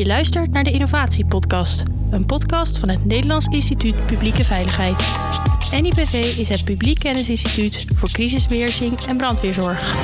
Je luistert naar de Innovatiepodcast, een podcast van het Nederlands Instituut Publieke Veiligheid. NIPV is het Publiek Kennisinstituut voor crisisbeheersing en brandweerzorg.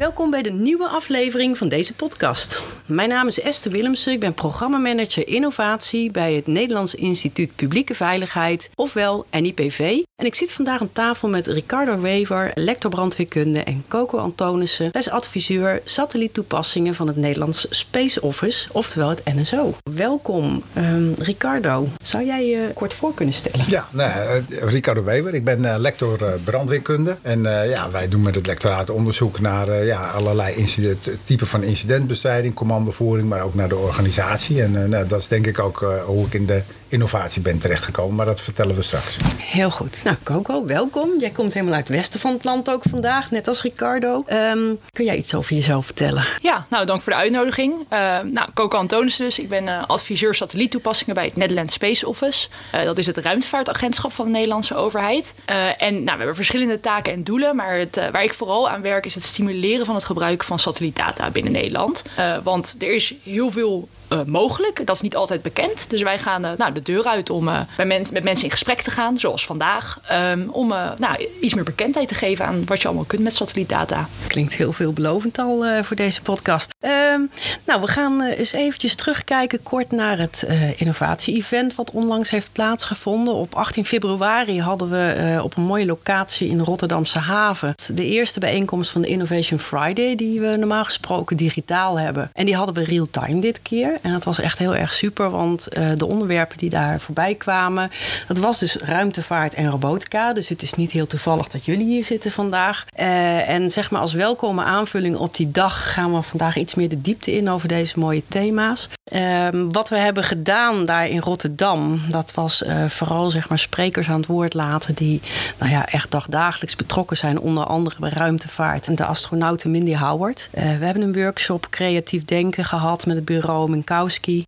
Welkom bij de nieuwe aflevering van deze podcast. Mijn naam is Esther Willemsen. Ik ben programmamanager innovatie bij het Nederlands Instituut Publieke Veiligheid, ofwel NIPV. En ik zit vandaag aan tafel met Ricardo Wever, lector brandweerkunde en Coco Antonissen. Hij is adviseur satelliettoepassingen van het Nederlands Space Office, oftewel het NSO. Welkom, um, Ricardo. Zou jij je kort voor kunnen stellen? Ja, nou, uh, Ricardo Wever. Ik ben uh, lector uh, brandweerkunde. En ja, wij doen met het lectoraat onderzoek naar ja, allerlei incident, typen van incidentbestrijding, commandovoering, maar ook naar de organisatie. En nou, dat is denk ik ook hoe ik in de innovatie ben terechtgekomen. Maar dat vertellen we straks. Heel goed. Nou, Coco, welkom. Jij komt helemaal uit het westen van het land ook vandaag, net als Ricardo. Um, kun jij iets over jezelf vertellen? Ja, nou, dank voor de uitnodiging. Uh, nou, Coco Antonissen dus. Ik ben uh, adviseur satelliettoepassingen bij het Netherlands Space Office. Uh, dat is het ruimtevaartagentschap van de Nederlandse overheid. en nou, we hebben verschillende taken en doelen. Maar het, waar ik vooral aan werk is het stimuleren van het gebruik van satellietdata binnen Nederland. want er is heel veel uh, mogelijk. Dat is niet altijd bekend. Dus wij gaan uh, nou, de deur uit om uh, bij met mensen in gesprek te gaan, zoals vandaag. Um, om nou, iets meer bekendheid te geven aan wat je allemaal kunt met satellietdata. Klinkt heel veelbelovend al voor deze podcast. Um, nou, we gaan eens eventjes terugkijken kort naar het innovatie-event wat onlangs heeft plaatsgevonden. Op 18 februari hadden we op een mooie locatie in de Rotterdamse haven de eerste bijeenkomst van de Innovation Friday, die we normaal gesproken digitaal hebben. En die hadden we real-time dit keer. En dat was echt heel erg super, want uh, de onderwerpen die daar voorbij kwamen, dat was dus ruimtevaart en robotica. Dus het is niet heel toevallig dat jullie hier zitten vandaag. Uh, en zeg maar als welkome aanvulling op die dag gaan we vandaag iets meer de diepte in over deze mooie thema's. Uh, wat we hebben gedaan daar in Rotterdam, dat was uh, vooral zeg maar sprekers aan het woord laten die nou ja, echt dagdagelijks betrokken zijn, onder andere bij ruimtevaart en de astronauten Mindy Howard. we hebben een workshop creatief denken gehad met het bureau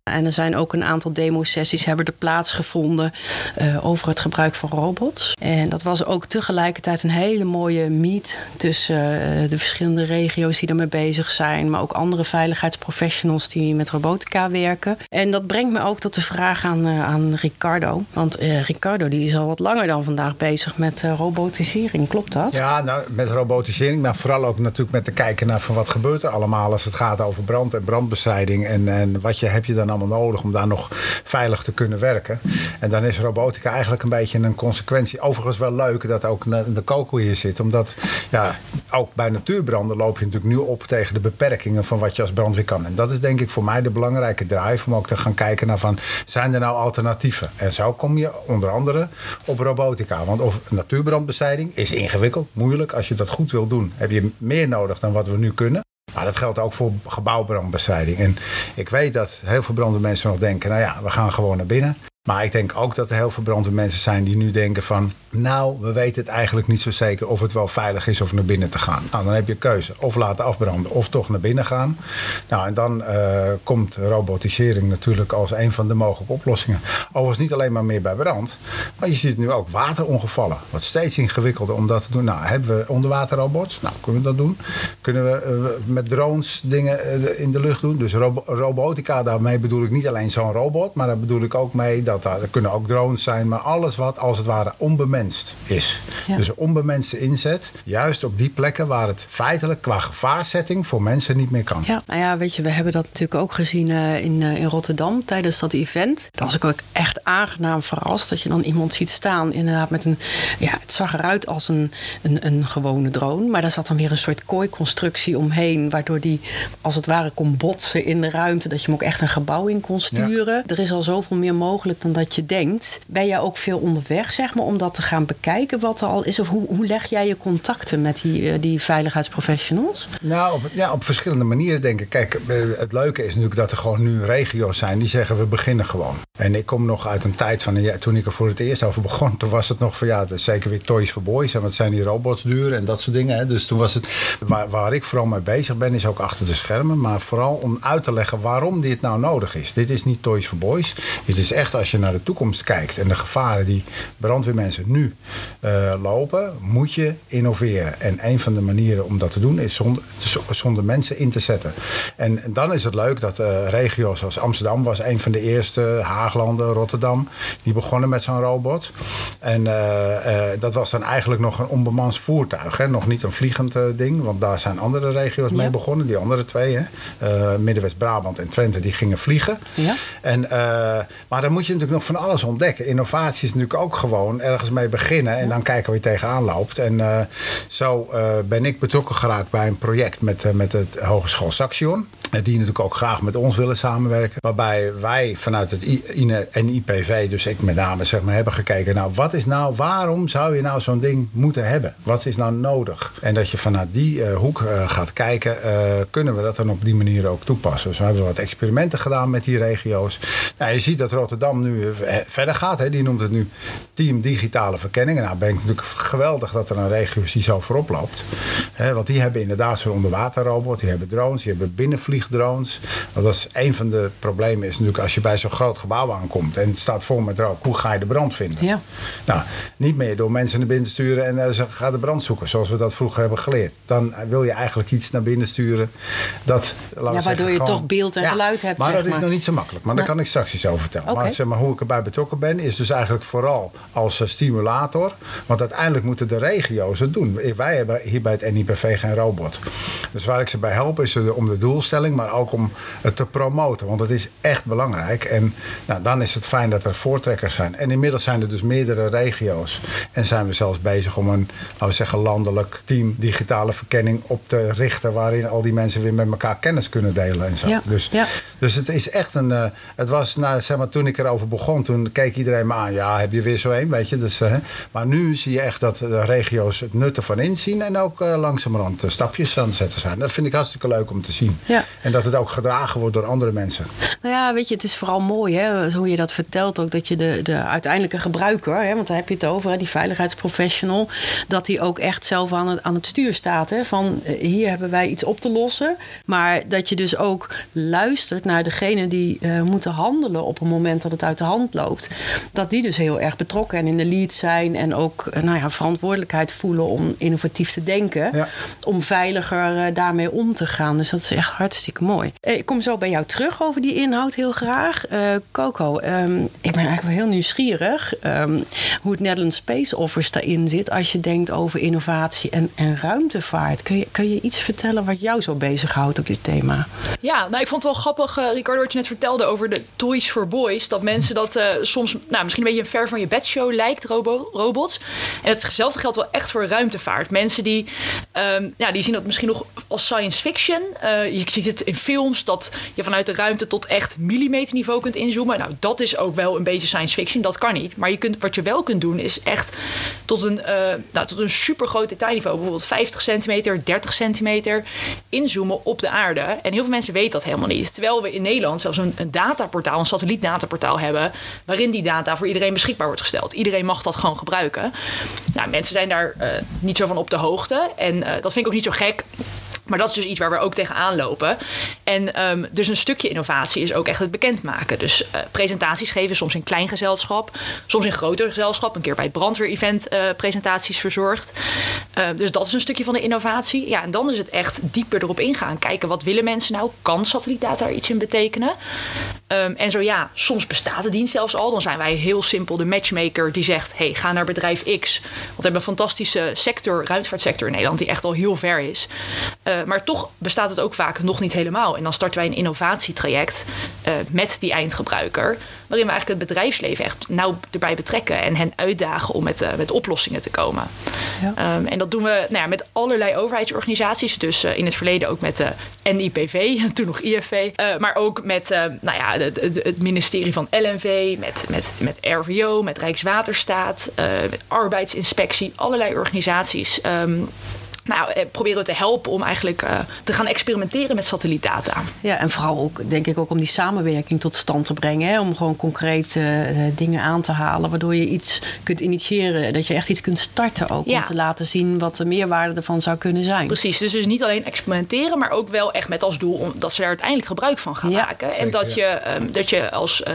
En er zijn ook een aantal demo-sessies hebben er plaatsgevonden uh, over het gebruik van robots. En dat was ook tegelijkertijd een hele mooie meet tussen uh, de verschillende regio's die ermee bezig zijn, maar ook andere veiligheidsprofessionals die met robotica werken. En dat brengt me ook tot de vraag aan, uh, aan Ricardo. Want Ricardo die is al wat langer dan vandaag bezig met robotisering, klopt dat? Ja, nou, met robotisering, maar vooral ook natuurlijk met te kijken naar van wat gebeurt er allemaal als het gaat over brand en brandbestrijding en, en wat je, heb je dan allemaal nodig om daar nog veilig te kunnen werken. En dan is robotica eigenlijk een beetje een consequentie. Overigens wel leuk dat ook de koko hier zit. Omdat ja, ook bij natuurbranden loop je natuurlijk nu op tegen de beperkingen van wat je als brandweer kan. En dat is denk ik voor mij de belangrijke drive om ook te gaan kijken naar van zijn er nou alternatieven? En zo kom je onder andere op robotica. Want of natuurbrandbestrijding is ingewikkeld, moeilijk. Als je dat goed wil doen, heb je meer nodig dan wat we nu kunnen. Maar dat geldt ook voor gebouwbrandbestrijding. En ik weet dat heel veel brandweermensen nog denken... nou ja, we gaan gewoon naar binnen. Maar ik denk ook dat er heel veel brandweermensen zijn die nu denken van... nou, we weten het eigenlijk niet zo zeker of het wel veilig is of naar binnen te gaan. Nou, dan heb je keuze. Of laten afbranden of toch naar binnen gaan. Nou, en dan uh, komt robotisering natuurlijk als een van de mogelijke oplossingen. Overigens niet alleen maar meer bij brand. Maar je ziet nu ook waterongevallen. Wat steeds ingewikkelder om dat te doen. Nou, hebben we onderwaterrobots? Nou, kunnen we dat doen? Kunnen we uh, met drones dingen uh, in de lucht doen? Dus robo robotica, daarmee bedoel ik niet alleen zo'n robot... maar daar bedoel ik ook mee... Dat dat daar, er kunnen ook drones zijn, maar alles wat als het ware onbemenst is. Ja. Dus een onbemenste inzet, juist op die plekken waar het feitelijk qua gevaarzetting voor mensen niet meer kan. Ja, nou ja, weet je, we hebben dat natuurlijk ook gezien uh, in, uh, in Rotterdam tijdens dat event. Dat was ik ook echt aangenaam verrast dat je dan iemand ziet staan, inderdaad met een, ja, het zag eruit als een, een, een gewone drone, maar daar zat dan weer een soort kooiconstructie omheen, waardoor die als het ware kon botsen in de ruimte, dat je hem ook echt een gebouw in kon sturen. Ja. Er is al zoveel meer mogelijk dan dat je denkt. Ben jij ook veel onderweg, zeg maar, om dat te gaan bekijken wat er al is? Of hoe, hoe leg jij je contacten met die, uh, die veiligheidsprofessionals? Nou, op, ja, op verschillende manieren denk ik. Kijk, eh, het leuke is natuurlijk dat er gewoon nu regio's zijn die zeggen we beginnen gewoon. En ik kom nog uit een tijd van, toen ik er voor het eerst over begon, toen was het nog van ja, zeker weer Toys for Boys. En wat zijn die robots duur en dat soort dingen. Hè. Dus toen was het, waar, waar ik vooral mee bezig ben, is ook achter de schermen. Maar vooral om uit te leggen waarom dit nou nodig is. Dit is niet Toys for Boys. Dit is echt als je je naar de toekomst kijkt en de gevaren die brandweermensen nu uh, lopen, moet je innoveren. En een van de manieren om dat te doen is zonder, zonder mensen in te zetten. En, dan is het leuk dat uh, regio's als Amsterdam was een van de eerste, Haaglanden, Rotterdam, die begonnen met zo'n robot. En dat was dan eigenlijk nog een onbemans voertuig, hè? nog niet een vliegend ding, want daar zijn andere regio's mee begonnen, die andere twee, hè? Middenwest-Brabant en Twente, die gingen vliegen. Ja. En, maar dan moet je natuurlijk nog van alles ontdekken. Innovatie is natuurlijk ook gewoon ergens mee beginnen en dan kijken waar je tegenaan loopt. En uh, zo uh, ben ik betrokken geraakt bij een project met, uh, met het Hogeschool Saxion. Die natuurlijk ook graag met ons willen samenwerken. Waarbij wij vanuit het INE en IPV, dus ik met name zeg maar, hebben gekeken. Nou, wat is nou, waarom zou je nou zo'n ding moeten hebben? Wat is nou nodig? En dat je vanuit die hoek gaat kijken, kunnen we dat dan op die manier ook toepassen. Dus we hebben wat experimenten gedaan met die regio's. Nou, je ziet dat Rotterdam nu verder gaat. Hè. Die noemt het nu Team Digitale Verkenning. En nou ben ik natuurlijk geweldig dat er een regio is die zo voorop loopt. want die hebben inderdaad zo'n onderwaterrobot. Die hebben drones, die hebben binnenvliegdrones. Want dat is een van de problemen is natuurlijk als je bij zo'n groot gebouw aankomt. En het staat vol met rook. Hoe ga je de brand vinden? Ja. Nou, niet meer door mensen naar binnen sturen en uh, ze gaan de brand zoeken. Zoals we dat vroeger hebben geleerd. Dan wil je eigenlijk iets naar binnen sturen. Dat, ja, waardoor je toch beeld en geluid hebt. Maar dat is nog niet zo makkelijk. Maar daar kan ik straks iets over vertellen. Maar, zeg maar hoe ik erbij betrokken ben is dus eigenlijk vooral als eh, stimulator. Want uiteindelijk moeten de regio's het doen. Wij hebben hier bij het NIPV geen robot. Dus waar ik ze bij help is om de doelstelling, maar ook om het te promoten. Want het is echt belangrijk. En nou, dan is het fijn dat er voortrekkers zijn. En inmiddels zijn er dus meerdere regio's. En zijn we zelfs bezig om een, laten we zeggen, landelijk team digitale verkenning op te richten. Waarin al die mensen weer met elkaar kennis kunnen delen en zo. Ja, dus, ja. dus het is echt een. Uh, het was, nou, zeg maar, toen ik erover begon, toen keek iedereen me aan. Ja, heb je weer zo een, weet je. Dus, uh, maar nu zie je echt dat de regio's het nut ervan inzien. En ook uh, langzamerhand stapjes aan het zetten zijn. Dat vind ik hartstikke leuk om te zien. Ja. En dat het ook gedragen wordt door andere mensen. Nou ja, weet je, het is vooral mooi hè, hoe je dat vertelt ook. Dat je de, de uiteindelijke gebruiker, hè, want daar heb je het over, hè, die veiligheidsprofessional. Dat die ook echt zelf aan het, aan het stuur staat. Hè, van eh, hier hebben wij iets op te lossen. Maar dat je dus ook luistert naar degene die uh, moeten handelen op het moment dat het uit de hand loopt. Dat die dus heel erg betrokken en in de lead zijn. En ook nou ja, verantwoordelijkheid voelen om innovatief te denken. Ja. Om veiliger daarmee om te gaan. Dus dat is echt hartstikke mooi. Ik kom zo bij jou terug over die inhoud heel graag. Uh, Coco, um, ik ben eigenlijk wel heel nieuwsgierig um, hoe het Netherlands Space Office daarin zit als je denkt over innovatie en, en ruimtevaart. Kun je, je iets vertellen wat jou zo bezighoudt op dit thema? Ja, nou ik vond het wel grappig, uh, Ricardo, wat je net vertelde over de Toys for Boys. Dat mensen dat soms nou, misschien een beetje ver van je bedshow lijkt, robo robots. En hetzelfde geldt wel echt voor ruimtevaart. Mensen die, um, ja, die zien dat misschien nog als science fiction. Je ziet het in films dat je vanuit de ruimte tot echt millimeterniveau kunt inzoomen. Nou, dat is ook wel een beetje science fiction. Dat kan niet. Maar je kunt, wat je wel kunt doen is echt tot een, uh, nou, tot een super groot detailniveau. Bijvoorbeeld 50 centimeter, 30 centimeter inzoomen op de aarde. En heel veel mensen weten dat helemaal niet. Terwijl we in Nederland zelfs een, een dataportaal, een satellietdataportaal hebben. Waarin die data voor iedereen beschikbaar wordt gesteld. Iedereen mag dat gewoon gebruiken. Nou, mensen zijn daar uh, niet zo van op de hoogte. En uh, dat vind ik ook niet zo gek. Maar dat is dus iets waar we ook tegenaan lopen. En um, dus een stukje innovatie is ook echt het bekendmaken. Dus uh, presentaties geven, soms in klein gezelschap, soms in groter gezelschap. Een keer bij het brandweer-event uh, presentaties verzorgd. Uh, dus dat is een stukje van de innovatie. Ja, en dan is het echt dieper erop ingaan. Kijken wat willen mensen nou? Kan satellietdata daar iets in betekenen? Um, en zo ja, soms bestaat de dienst zelfs al. Dan zijn wij heel simpel de matchmaker die zegt: hey, ga naar bedrijf X. Want we hebben een fantastische sector, ruimtevaartsector in Nederland, die echt al heel ver is. Uh, maar toch bestaat het ook vaak nog niet helemaal. En dan starten wij een innovatietraject uh, met die eindgebruiker. Waarin we eigenlijk het bedrijfsleven echt nauw erbij betrekken. En hen uitdagen om met, uh, met oplossingen te komen. Ja. Um, en dat doen we nou ja, met allerlei overheidsorganisaties. Dus in het verleden ook met de NIPV, toen nog IFV. maar ook met nou ja, het, het, ministerie van LNV, met, met, met RVO, met Rijkswaterstaat, met arbeidsinspectie. Allerlei organisaties. Um, nou, eh, proberen we te helpen om eigenlijk eh, te gaan experimenteren met satellietdata. Ja, en vooral ook, denk ik, ook om die samenwerking tot stand te brengen. Hè? Om gewoon concrete uh, dingen aan te halen, waardoor je iets kunt initiëren. Dat je echt iets kunt starten ook, Ja. om te laten zien wat de meerwaarde ervan zou kunnen zijn. Precies, dus, dus niet alleen experimenteren, maar ook wel echt met als doel om, dat ze daar uiteindelijk gebruik van gaan Ja, maken. en dat, ja. je, ehm, dat je als eh,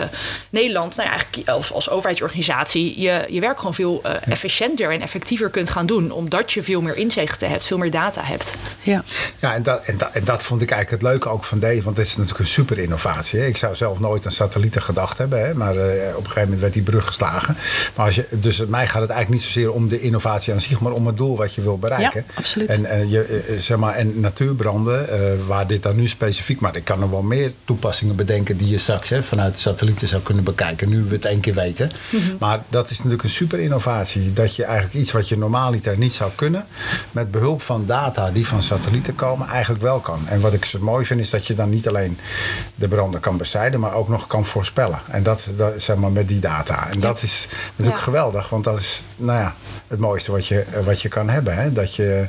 Nederland, nou ja, eigenlijk als, als overheidsorganisatie, je, je werk gewoon veel eh, efficiënter en effectiever kunt gaan doen. Omdat je veel meer inzichten hebt, veel meer data hebt. Ja. Ja, en dat, en, dat, en dat vond ik eigenlijk het leuke ook van deze. Want dit is natuurlijk een super innovatie. Hè. Ik zou zelf nooit aan satellieten gedacht hebben. Hè. Maar eh, op een gegeven moment werd die brug geslagen. Maar als je, dus mij gaat het eigenlijk niet zozeer om de innovatie aan zich. Maar om het doel wat je wil bereiken. Ja, absoluut. En, eh, je, eh, zeg maar, en natuurbranden, eh, waar dit dan nu specifiek... Maar ik kan er wel meer toepassingen bedenken die je straks hè, vanuit de satellieten zou kunnen bekijken. Nu we het één keer weten. Mhm. Maar dat is natuurlijk een super innovatie. Dat je eigenlijk iets wat je normaliter niet zou kunnen... met behulp van data die van satellieten komen, eigenlijk wel kan. En wat ik zo mooi vind, is dat je dan niet alleen de branden kan bestrijden... maar ook nog kan voorspellen. En dat, dat zeg maar met die data. En dat is natuurlijk Ja. geweldig. Want dat is nou ja, het mooiste wat je, wat je kan hebben. Hè? Dat je,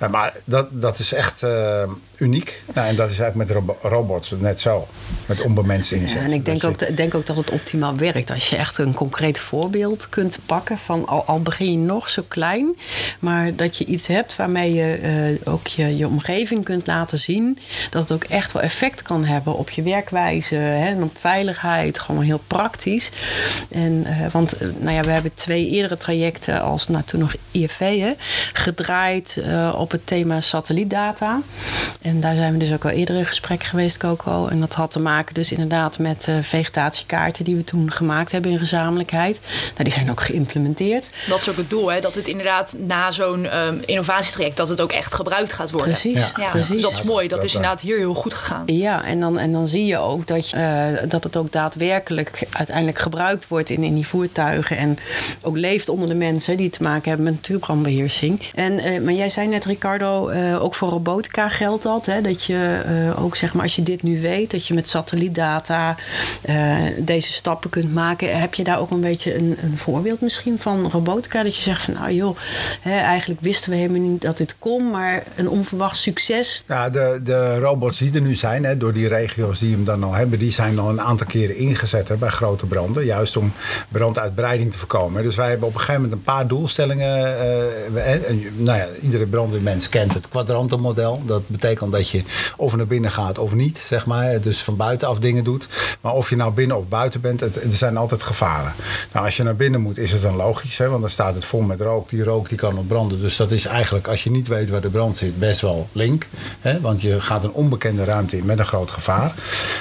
ja, maar dat, dat is echt eh, uniek. Nou, en dat is eigenlijk met robo- robots net zo. Met onbemenst inzet. Ja, en ik denk ook, je- ik denk ook dat het optimaal werkt. Als je echt een concreet voorbeeld kunt pakken van al, al begin je nog zo klein, maar dat je iets hebt waarmee je eh, ook je, je omgeving kunt laten zien. Dat het ook echt wel effect kan hebben op je werkwijze hè, en op veiligheid. Gewoon heel praktisch. En, eh, want eh, nou ja, we hebben twee eerdere trajecten als nou, toen nog IFV hè, gedraaid op het thema satellietdata. En daar zijn we dus ook al eerder in gesprek geweest, Coco. En dat had te maken dus inderdaad met vegetatiekaarten die we toen gemaakt hebben in gezamenlijkheid. Nou, die zijn ook geïmplementeerd. Dat is ook het doel, hè? dat het inderdaad na zo'n ehm, innovatietraject... dat het ook echt gebruikt gaat worden. Precies, Ja, precies. Dus dat is mooi. Dat is inderdaad hier heel goed gegaan. Ja, en dan, en dan zie je ook dat, je, eh, dat het ook daadwerkelijk uiteindelijk gebruikt wordt in, in die voertuigen. En ook leeft onder de mensen die te maken hebben met natuurbrandbeheersing. En, eh, maar jij zei net, Ricardo, eh, ook voor robotica geldt dat. Hè, dat je eh, ook zeg maar, als je dit nu weet, dat je met satellietdata eh, deze stappen kunt maken. Heb je daar ook een beetje een, een voorbeeld misschien van robotica? Dat je zegt van nou joh, hè, eigenlijk wisten we helemaal niet dat dit kon, maar een onverwacht succes. Ja, de, de robots die er nu zijn, hè, door die regio's die hem dan al hebben, die zijn al een aantal keren ingezet bij grote branden. Juist om branduitbreiding te voorkomen. Dus wij hebben op een gegeven moment een paar doelstellingen. eh, nou ja, iedere brandweermens kent het kwadrantenmodel. Dat betekent dat je of naar binnen gaat of niet, zeg maar. Dus van buitenaf dingen doet. Maar of je nou binnen of buiten bent, er zijn altijd gevaren. Nou, als je naar binnen moet, is het dan logisch, hè, want dan staat het vol met rook. Die rook die kan ontbranden. Dus dat is eigenlijk, als niet weet waar de brand zit, best wel link. Hè, want je gaat een onbekende ruimte in met een groot gevaar.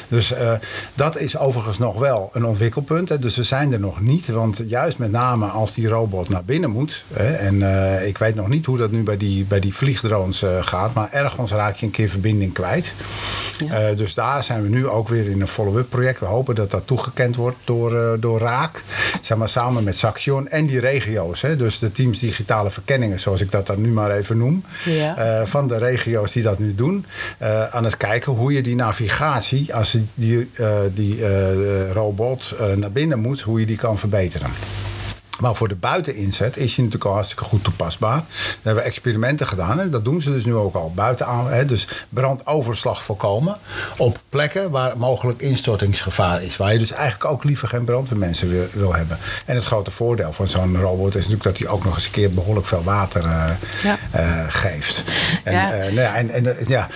Dus eh, dat is overigens nog wel een ontwikkelpunt. Hè. Dus we zijn er nog niet. Want juist met name als die robot naar binnen moet. Hè, en eh, ik weet nog niet hoe dat nu bij die, bij die vliegdrones eh, gaat. Maar ergens raak je een keer verbinding kwijt. Ja. Eh, dus daar zijn we nu ook weer in een follow-up project. We hopen dat dat toegekend wordt door, eh, door Raak. Zeg maar samen met Saxion en die regio's. Hè. Dus de teams digitale verkenningen, zoals ik dat dan nu maar even noem. Ja. Eh, van de regio's die dat nu doen. aan het kijken hoe je die navigatie, als die, die robot naar binnen moet, hoe je die kan verbeteren. Maar voor de buiteninzet is hij natuurlijk al hartstikke goed toepasbaar. Daar hebben we experimenten gedaan. En dat doen ze dus nu ook al buitenaan. Hè, dus brandoverslag voorkomen. Op plekken waar mogelijk instortingsgevaar is. Waar je dus eigenlijk ook liever geen brandweermensen wil, wil hebben. En het grote voordeel van zo'n robot is natuurlijk dat hij ook nog eens een keer behoorlijk veel water eh, Ja. eh, geeft. En, Ja. eh, nou ja, en, en, ja.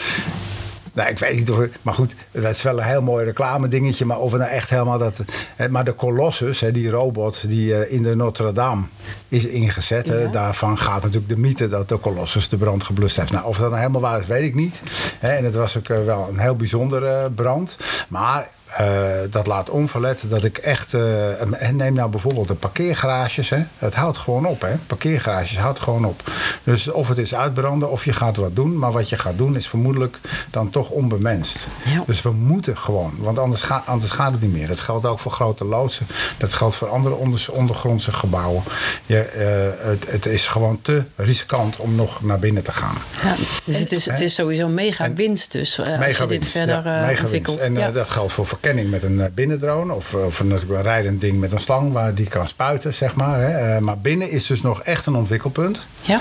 Nou, ik weet niet of. Maar goed, dat is wel een heel mooi reclame dingetje. Maar of het nou echt helemaal dat. Hè, maar de Colossus, hè, die robot die eh, in de Notre Dame is ingezet. hè, daarvan gaat natuurlijk de mythe dat de Colossus de brand geblust heeft. Nou, of dat nou helemaal waar is, weet ik niet. Hè, en het was ook eh, wel een heel bijzondere brand. Maar. Eh, dat laat onverlet dat ik echt. eh, en neem nou bijvoorbeeld de parkeergarages. Hè. Het houdt gewoon op. Hè. Parkeergarages houdt gewoon op. Dus of het is uitbranden of je gaat wat doen. Maar wat je gaat doen is vermoedelijk dan toch onbemenst. Ja. Dus we moeten gewoon. Want anders, ga, anders gaat het niet meer. Dat geldt ook voor grote loodsen. Dat geldt voor andere onder, ondergrondse gebouwen. Je, eh, het, het is gewoon te riskant om nog naar binnen te gaan. Ja, dus het is, het is sowieso mega winst dus, als je dit verder ja, eh, mega ontwikkelt. winst. En Ja. dat geldt voor verkenning met een binnendrone. Of, of een, een rijdend ding met een slang waar die kan spuiten, zeg maar. Hè. maar binnen is dus nog echt een ontwikkelpunt. Ja.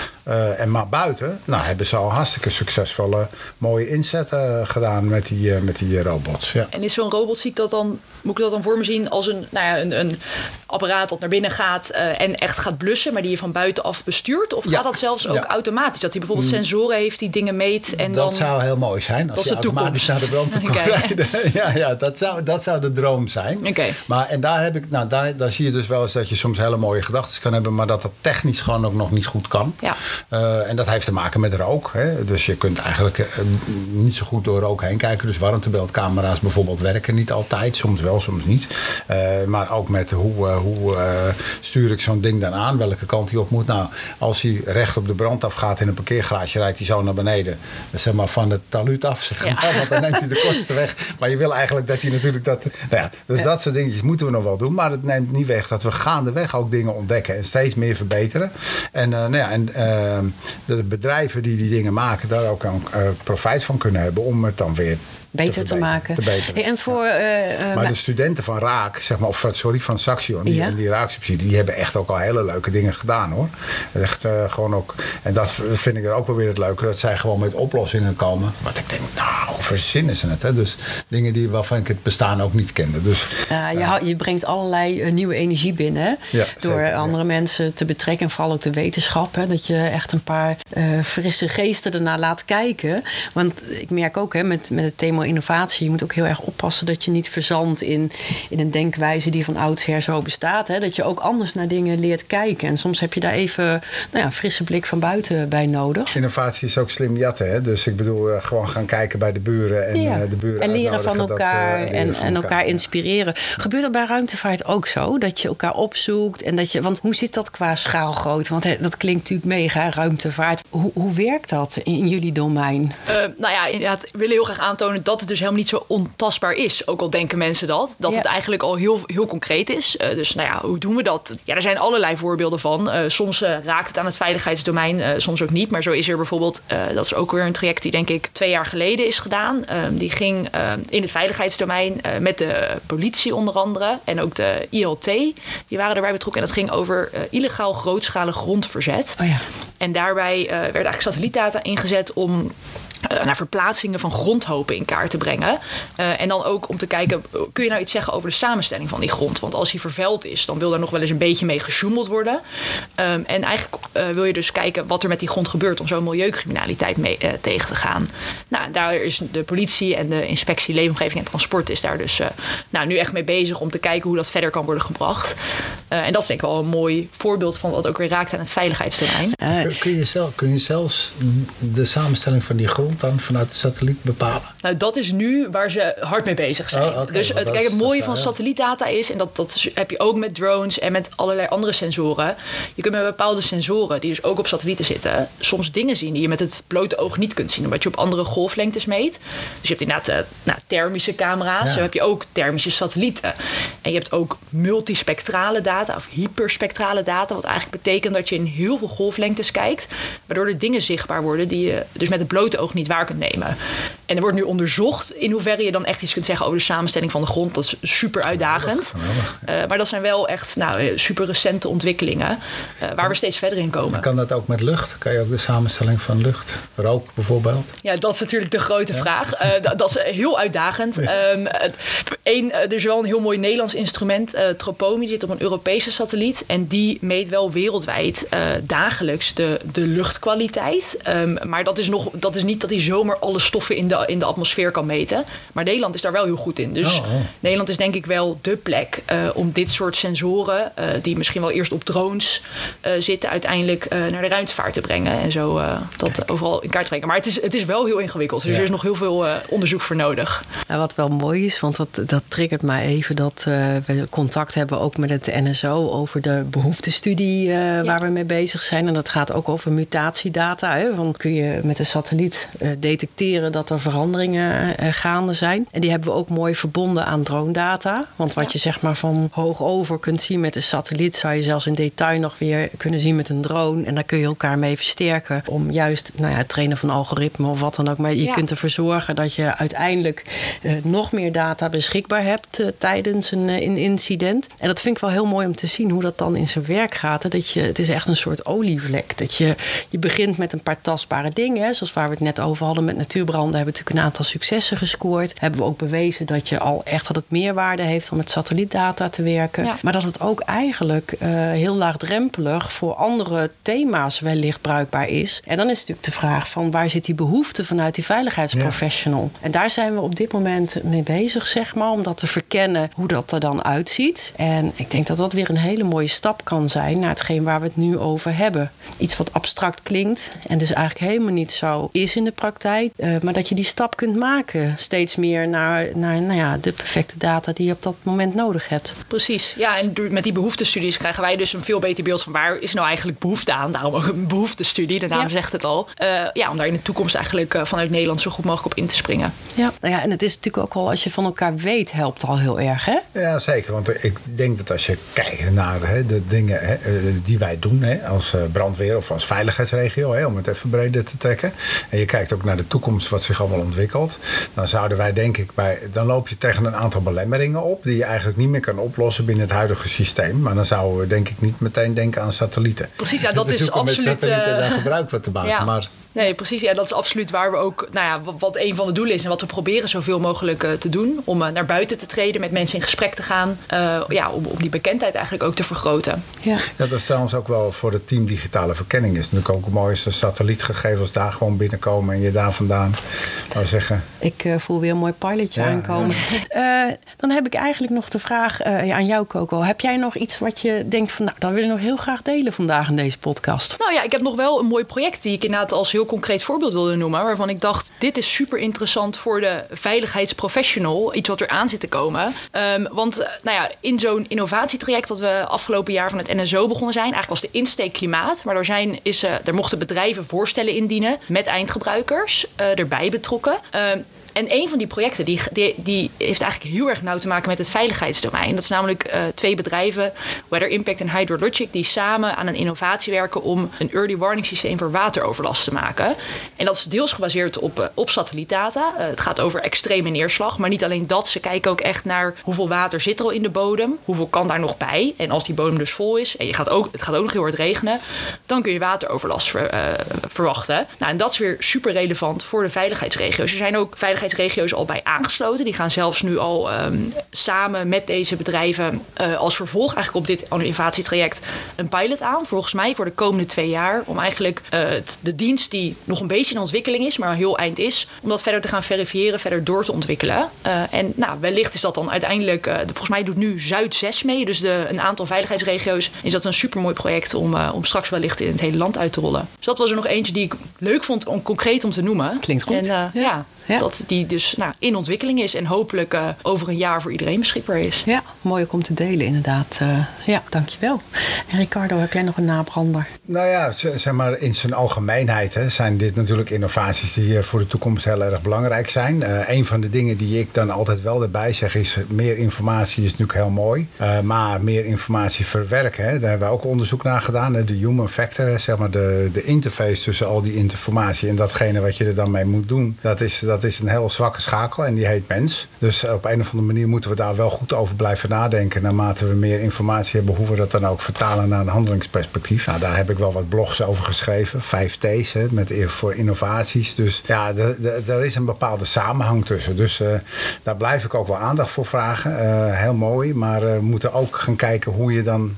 en maar buiten nou, hebben ze al hartstikke succesvolle mooie inzetten gedaan met die, met die robots. Ja. En is zo'n robot, zie ik dat dan, moet ik dat dan voor me zien als een, nou ja, een, een apparaat dat naar binnen gaat en echt gaat blussen, maar die je van buitenaf bestuurt? Of gaat dat zelfs ook automatisch? Dat hij bijvoorbeeld mm. sensoren heeft die dingen meet en dat dan... zou heel mooi zijn. Als de toekomst. Naar de brand okay. ja, ja dat, zou, dat zou de droom zijn. Okay. Maar en daar, heb ik, nou, daar, daar zie je dus wel eens dat je soms hele mooie gedachten kan hebben, maar dat dat technisch gewoon ook nog niet goed kan. Ja. Uh, en dat heeft te maken met rook. Hè. Dus je kunt eigenlijk uh, niet zo goed door rook heen kijken. Dus warmtebeeldcamera's bijvoorbeeld werken niet altijd. Soms wel, soms niet. Uh, maar ook met hoe, hoe stuur ik zo'n ding dan aan? Welke kant hij op moet? Nou, als hij recht op de brand afgaat in een parkeergarage, rijdt hij zo naar beneden. Zeg maar van het taluut af, zeg maar. Want dan neemt hij de kortste weg. Maar je wil eigenlijk dat hij natuurlijk dat... Nou ja, dus dat soort dingetjes moeten we nog wel doen. Maar het neemt niet weg dat we gaandeweg ook dingen ontdekken. En steeds meer verbeteren. En, nou ja, en uh, de bedrijven die die dingen maken, daar ook een uh, profijt van kunnen hebben. Om het dan weer beter te, maken. en voor, uh, maar de studenten van Raak, zeg maar, of sorry, van Saxion, die, ja. die Raaksubsidie, die hebben echt ook al hele leuke dingen gedaan hoor. Echt uh, gewoon ook, en dat vind ik er ook wel weer het leuke, dat zij gewoon met oplossingen komen. Wat ik denk, nou, verzinnen ze het. Hè? Dus dingen die, waarvan ik het bestaan ook niet kende. Dus, ja, je, je brengt allerlei nieuwe energie binnen hè? Ja, door zeker, andere mensen te betrekken en vooral ook de wetenschap. Hè? Dat je echt een paar frisse geesten ernaar laat kijken. Want ik merk ook hè, met, met het thema innovatie. Je moet ook heel erg oppassen dat je niet verzandt in, in een denkwijze die van oudsher zo bestaat. Hè? Dat je ook anders naar dingen leert kijken. En soms heb je daar even nou ja, een frisse blik van buiten bij nodig. Innovatie is ook slim jatten. Hè? Dus ik bedoel, uh, gewoon gaan kijken bij de buren. En, ja. uh, de buren en leren van elkaar. Dat, uh, leren en, van en elkaar, elkaar inspireren. Gebeurt dat bij ruimtevaart ook zo? Dat je elkaar opzoekt. En dat je, want hoe zit dat qua schaalgrootte? Want dat klinkt natuurlijk mega, ruimtevaart. Hoe, hoe werkt dat in jullie domein? nou ja, inderdaad, we willen heel graag aantonen dat het dus helemaal niet zo ontastbaar is. Ook al denken mensen dat. Dat het eigenlijk al heel, heel concreet is. Uh, dus nou ja, hoe doen we dat? Ja, er zijn allerlei voorbeelden van. Uh, soms uh, raakt het aan het veiligheidsdomein, soms ook niet. Maar zo is er bijvoorbeeld, dat is ook weer een traject die denk ik twee jaar geleden is gedaan. Ehm, die ging in het veiligheidsdomein met de politie onder andere. En ook de ILT. Die waren erbij betrokken. En dat ging over illegaal grootschalig grondverzet. Oh ja. En daarbij werd eigenlijk satelliettdata ingezet om naar verplaatsingen van grondhopen in kaart te brengen. Uh, en dan ook om te kijken, kun je nou iets zeggen over de samenstelling van die grond? Want als die vervuild is, dan wil er nog wel eens een beetje mee gesjoemeld worden. Um, en eigenlijk uh, wil je dus kijken wat er met die grond gebeurt om zo milieucriminaliteit mee, tegen te gaan. Nou, daar is de politie en de inspectie Leefomgeving en Transport is daar dus nou, nu echt mee bezig om te kijken hoe dat verder kan worden gebracht. en dat is denk ik wel een mooi voorbeeld van wat ook weer raakt aan het veiligheidsterrein. kun, je zelf, kun je zelfs de samenstelling van die grond dan vanuit de satelliet bepalen? Nou, dat is nu waar ze hard mee bezig zijn. Oh, dus het, kijk, het mooie van satellietdata is, en dat, dat heb je ook met drones en met allerlei andere sensoren. Je kunt met bepaalde sensoren, die dus ook op satellieten zitten, soms dingen zien die je met het blote oog niet kunt zien, omdat je op andere golflengtes meet. Dus je hebt inderdaad uh, nou, thermische camera's, ja. zo heb je ook thermische satellieten. En je hebt ook multispectrale data of hyperspectrale data, wat eigenlijk betekent dat je in heel veel golflengtes kijkt, waardoor er dingen zichtbaar worden die je dus met het blote oog niet niet waar kunt nemen. En er wordt nu onderzocht in hoeverre je dan echt iets kunt zeggen over de samenstelling van de grond. Dat is super uitdagend. Uh, maar dat zijn wel echt nou, eh, super recente ontwikkelingen uh, waar we steeds verder in komen. kan dat ook met lucht? Kan je ook de samenstelling van lucht? Rook bijvoorbeeld? Ja, dat is natuurlijk de grote vraag. Uh, dat, dat, is heel uitdagend. Ja. Um, een, er is wel een heel mooi Nederlands instrument, Tropomi, die zit op een Europese satelliet. En die meet wel wereldwijd dagelijks de, de luchtkwaliteit. Um, maar dat is, nog, dat is niet dat hij zomaar alle stoffen in de, in de atmosfeer kan meten. Maar Nederland is daar wel heel goed in. Dus oh, oh. Nederland is denk ik wel de plek uh, om dit soort sensoren, uh, die misschien wel eerst op drones uh, zitten, uiteindelijk naar de ruimtevaart te brengen. En zo dat Kijk. overal in kaart te brengen. Maar het is, het is wel heel ingewikkeld. Dus ja. er is nog heel veel onderzoek voor nodig. Nou, wat wel mooi is, want dat, dat triggert mij even dat we contact hebben ook met het NSO over de behoeftestudie ja. waar we mee bezig zijn. En dat gaat ook over mutatiedata. Hè? Van kun je met een satelliet detecteren dat er veranderingen gaande zijn. En die hebben we ook mooi verbonden aan drone data. Want wat je zeg maar van hoog over kunt zien met een satelliet, zou je zelfs in detail nog weer kunnen zien met een drone. En daar kun je elkaar mee versterken om juist nou ja, het trainen van algoritme of wat dan ook. Maar je kunt ervoor zorgen dat je uiteindelijk nog meer data beschikbaar hebt tijdens een, een incident. En dat vind ik wel heel mooi om te zien hoe dat dan in zijn werk gaat. Dat je, het is echt een soort olievlek. Dat je, je begint met een paar tastbare dingen. Zoals waar we het net over hadden met natuurbranden. Hebben natuurlijk een aantal successen gescoord. Hebben we ook bewezen dat je al echt dat het meerwaarde heeft om met satellietdata te werken. Maar dat het ook eigenlijk uh, heel laagdrempelig voor andere thema's wellicht bruikbaar is. En dan is natuurlijk de vraag van waar zit die behoefte vanuit die veiligheidsprofessional? En daar zijn we op dit moment mee bezig, zeg maar, om dat te verkennen hoe dat er dan uitziet. En ik denk dat dat weer een hele mooie stap kan zijn naar hetgeen waar we het nu over hebben. Iets wat abstract klinkt en dus eigenlijk helemaal niet zo is in de praktijk. Uh, maar dat je die stap kunt maken steeds meer naar, naar nou ja, de perfecte data die je op dat moment nodig hebt. Precies, ja, en met die behoeftestudies krijgen wij dus een veel beter beeld van waar is nou eigenlijk behoefte aan. Daarom ook een behoeftestudie, de naam zegt het al. Uh, ja, om daar in de toekomst eigenlijk uh, vanuit Nederland zo goed mogelijk op in te springen. Ja, nou ja, en het is natuurlijk ook wel als je van elkaar weet, helpt al heel erg, hè? Ja, zeker. Want ik denk dat als je kijkt naar hè, de dingen hè, die wij doen hè, als brandweer of als veiligheidsregio, hè, om het even breder te trekken. En je kijkt ook naar de toekomst, wat zich allemaal ontwikkelt. Dan zouden wij denk ik bij. Dan loop je tegen een aantal belemmeringen op. die je eigenlijk niet meer kan oplossen binnen het huidige systeem. Maar dan zouden we denk ik niet meteen denken aan satellieten. Precies, ja, dat is absoluut. Met satellieten daar gebruik van te maken. Ja. Maar Nee, precies. Ja, dat is absoluut waar we ook, nou ja, wat een van de doelen is en wat we proberen zoveel mogelijk uh, te doen. Om uh, naar buiten te treden, met mensen in gesprek te gaan. Uh, ja, om, om, die bekendheid eigenlijk ook te vergroten. Ja. ja, dat is trouwens ook wel voor het team digitale verkenning. Is natuurlijk ook mooi als de satellietgegevens daar gewoon binnenkomen en je daar vandaan zou zeggen. Ik voel weer een mooi pilotje aankomen. Ja. dan heb ik eigenlijk nog de vraag aan jou, Coco. Heb jij nog iets wat je denkt van, nou, dat wil ik nog heel graag delen vandaag in deze podcast? Nou ja, ik heb nog wel een mooi project die ik inderdaad als heel concreet voorbeeld wilde noemen. Waarvan ik dacht, dit is super interessant voor de veiligheidsprofessional. Iets wat er aan zit te komen. Um, want eh, nou ja, in zo'n innovatietraject dat we afgelopen jaar van het NSO begonnen zijn. Eigenlijk was de insteek klimaat. Maar er, zijn, is, uh, er mochten bedrijven voorstellen indienen met eindgebruikers uh, erbij betrokken. Um, en een van die projecten die, die, die, heeft eigenlijk heel erg nauw te maken met het veiligheidsdomein. Dat is namelijk uh, twee bedrijven, Weather Impact en Hydrologic, die samen aan een innovatie werken om een early warning systeem voor wateroverlast te maken. En dat is deels gebaseerd op, uh, op satellietdata. Uh, het gaat over extreme neerslag, maar niet alleen dat. Ze kijken ook echt naar hoeveel water zit er al in de bodem, hoeveel kan daar nog bij. En als die bodem dus vol is en je gaat ook, het gaat ook nog heel hard regenen, dan kun je wateroverlast ver, verwachten. Nou, en dat is weer super relevant voor de veiligheidsregio's. Er zijn ook veilig veiligheidsregio's al bij aangesloten. Die gaan zelfs nu al um, samen met deze bedrijven uh, als vervolg eigenlijk op dit innovatietraject een pilot aan. Volgens mij voor de komende twee jaar. Om eigenlijk uh, het, de dienst die nog een beetje in ontwikkeling is, maar heel eind is, om dat verder te gaan verifiëren, verder door te ontwikkelen. Uh, en nou, wellicht is dat dan uiteindelijk, volgens mij doet nu Zuid 6 mee, dus de, een aantal veiligheidsregio's, is dat een supermooi project om, om straks wellicht in het hele land uit te rollen. Dus dat was er nog eentje die ik leuk vond om concreet om te noemen. Klinkt goed. En, ja. ja. Ja. Dat die dus nou, in ontwikkeling is en hopelijk uh, over een jaar voor iedereen beschikbaar is. Ja, mooi om te delen inderdaad. Uh, ja, dankjewel. En Ricardo, heb jij nog een nabrander? Nou ja, zeg maar in zijn algemeenheid hè, zijn dit natuurlijk innovaties die voor de toekomst heel erg belangrijk zijn. Uh, een van de dingen die ik dan altijd wel erbij zeg is meer informatie is natuurlijk heel mooi. maar meer informatie verwerken, hè, daar hebben we ook onderzoek naar gedaan. Hè, de human factor, zeg maar de, de interface tussen al die informatie en datgene wat je er dan mee moet doen. Dat is, dat is een heel zwakke schakel en die heet mens. Dus op een of andere manier moeten we daar wel goed over blijven nadenken. Naarmate we meer informatie hebben, hoe we dat dan ook vertalen naar een handelingsperspectief. Nou, daar heb ik wel wat blogs over geschreven. Vijf T's hè, met, voor innovaties. Dus ja, er is een bepaalde samenhang tussen. Dus uh, daar blijf ik ook wel aandacht voor vragen. Uh, heel mooi. Maar uh, we moeten ook gaan kijken hoe je dan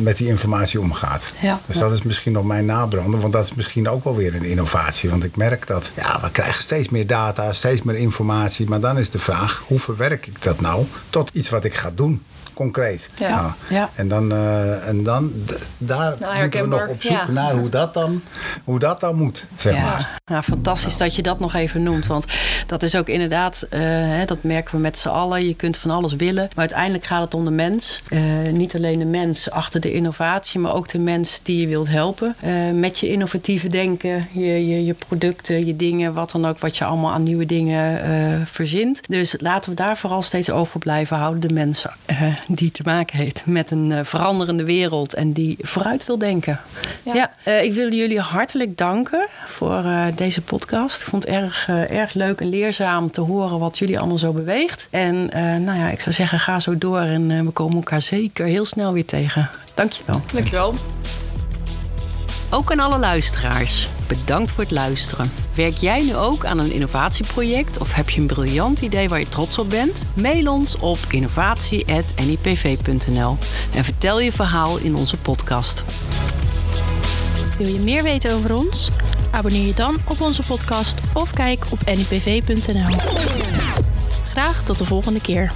met die informatie omgaat. Ja, dus dat is misschien nog mijn nabrander. Want dat is misschien ook wel weer een innovatie. Want ik merk dat ja, we krijgen steeds meer data steeds meer informatie. Maar dan is de vraag, hoe verwerk ik dat nou tot iets wat ik ga doen? Concreet. Ja. Nou, ja. En dan, uh, en dan daar nou, moeten we nog op zoeken naar hoe dat dan, hoe dat dan moet. Zeg maar. ja, fantastisch dat je dat nog even noemt. Want dat is ook inderdaad, uh, hè, dat merken we met z'n allen. Je kunt van alles willen. Maar uiteindelijk gaat het om de mens. Uh, niet alleen de mens achter de innovatie, maar ook de mens die je wilt helpen. Uh, met je innovatieve denken, je, je, je, producten, je dingen, wat dan ook, wat je allemaal aan nieuwe dingen verzint. Dus laten we daar vooral steeds over blijven houden. De mens die te maken heeft met een veranderende wereld en die vooruit wil denken. Ja, ja ik wil jullie hartelijk danken voor deze podcast. Ik vond het erg, erg leuk en leerzaam te horen wat jullie allemaal zo beweegt. En nou ja, ik zou zeggen, ga zo door en we komen elkaar zeker heel snel weer tegen. Dankjewel. Dankjewel. Ook aan alle luisteraars. Bedankt voor het luisteren. Werk jij nu ook aan een innovatieproject of heb je een briljant idee waar je trots op bent? Mail ons op innovatie.nipv.nl en vertel je verhaal in onze podcast. Wil je meer weten over ons? Abonneer je dan op onze podcast of kijk op nipv.nl. Graag tot de volgende keer.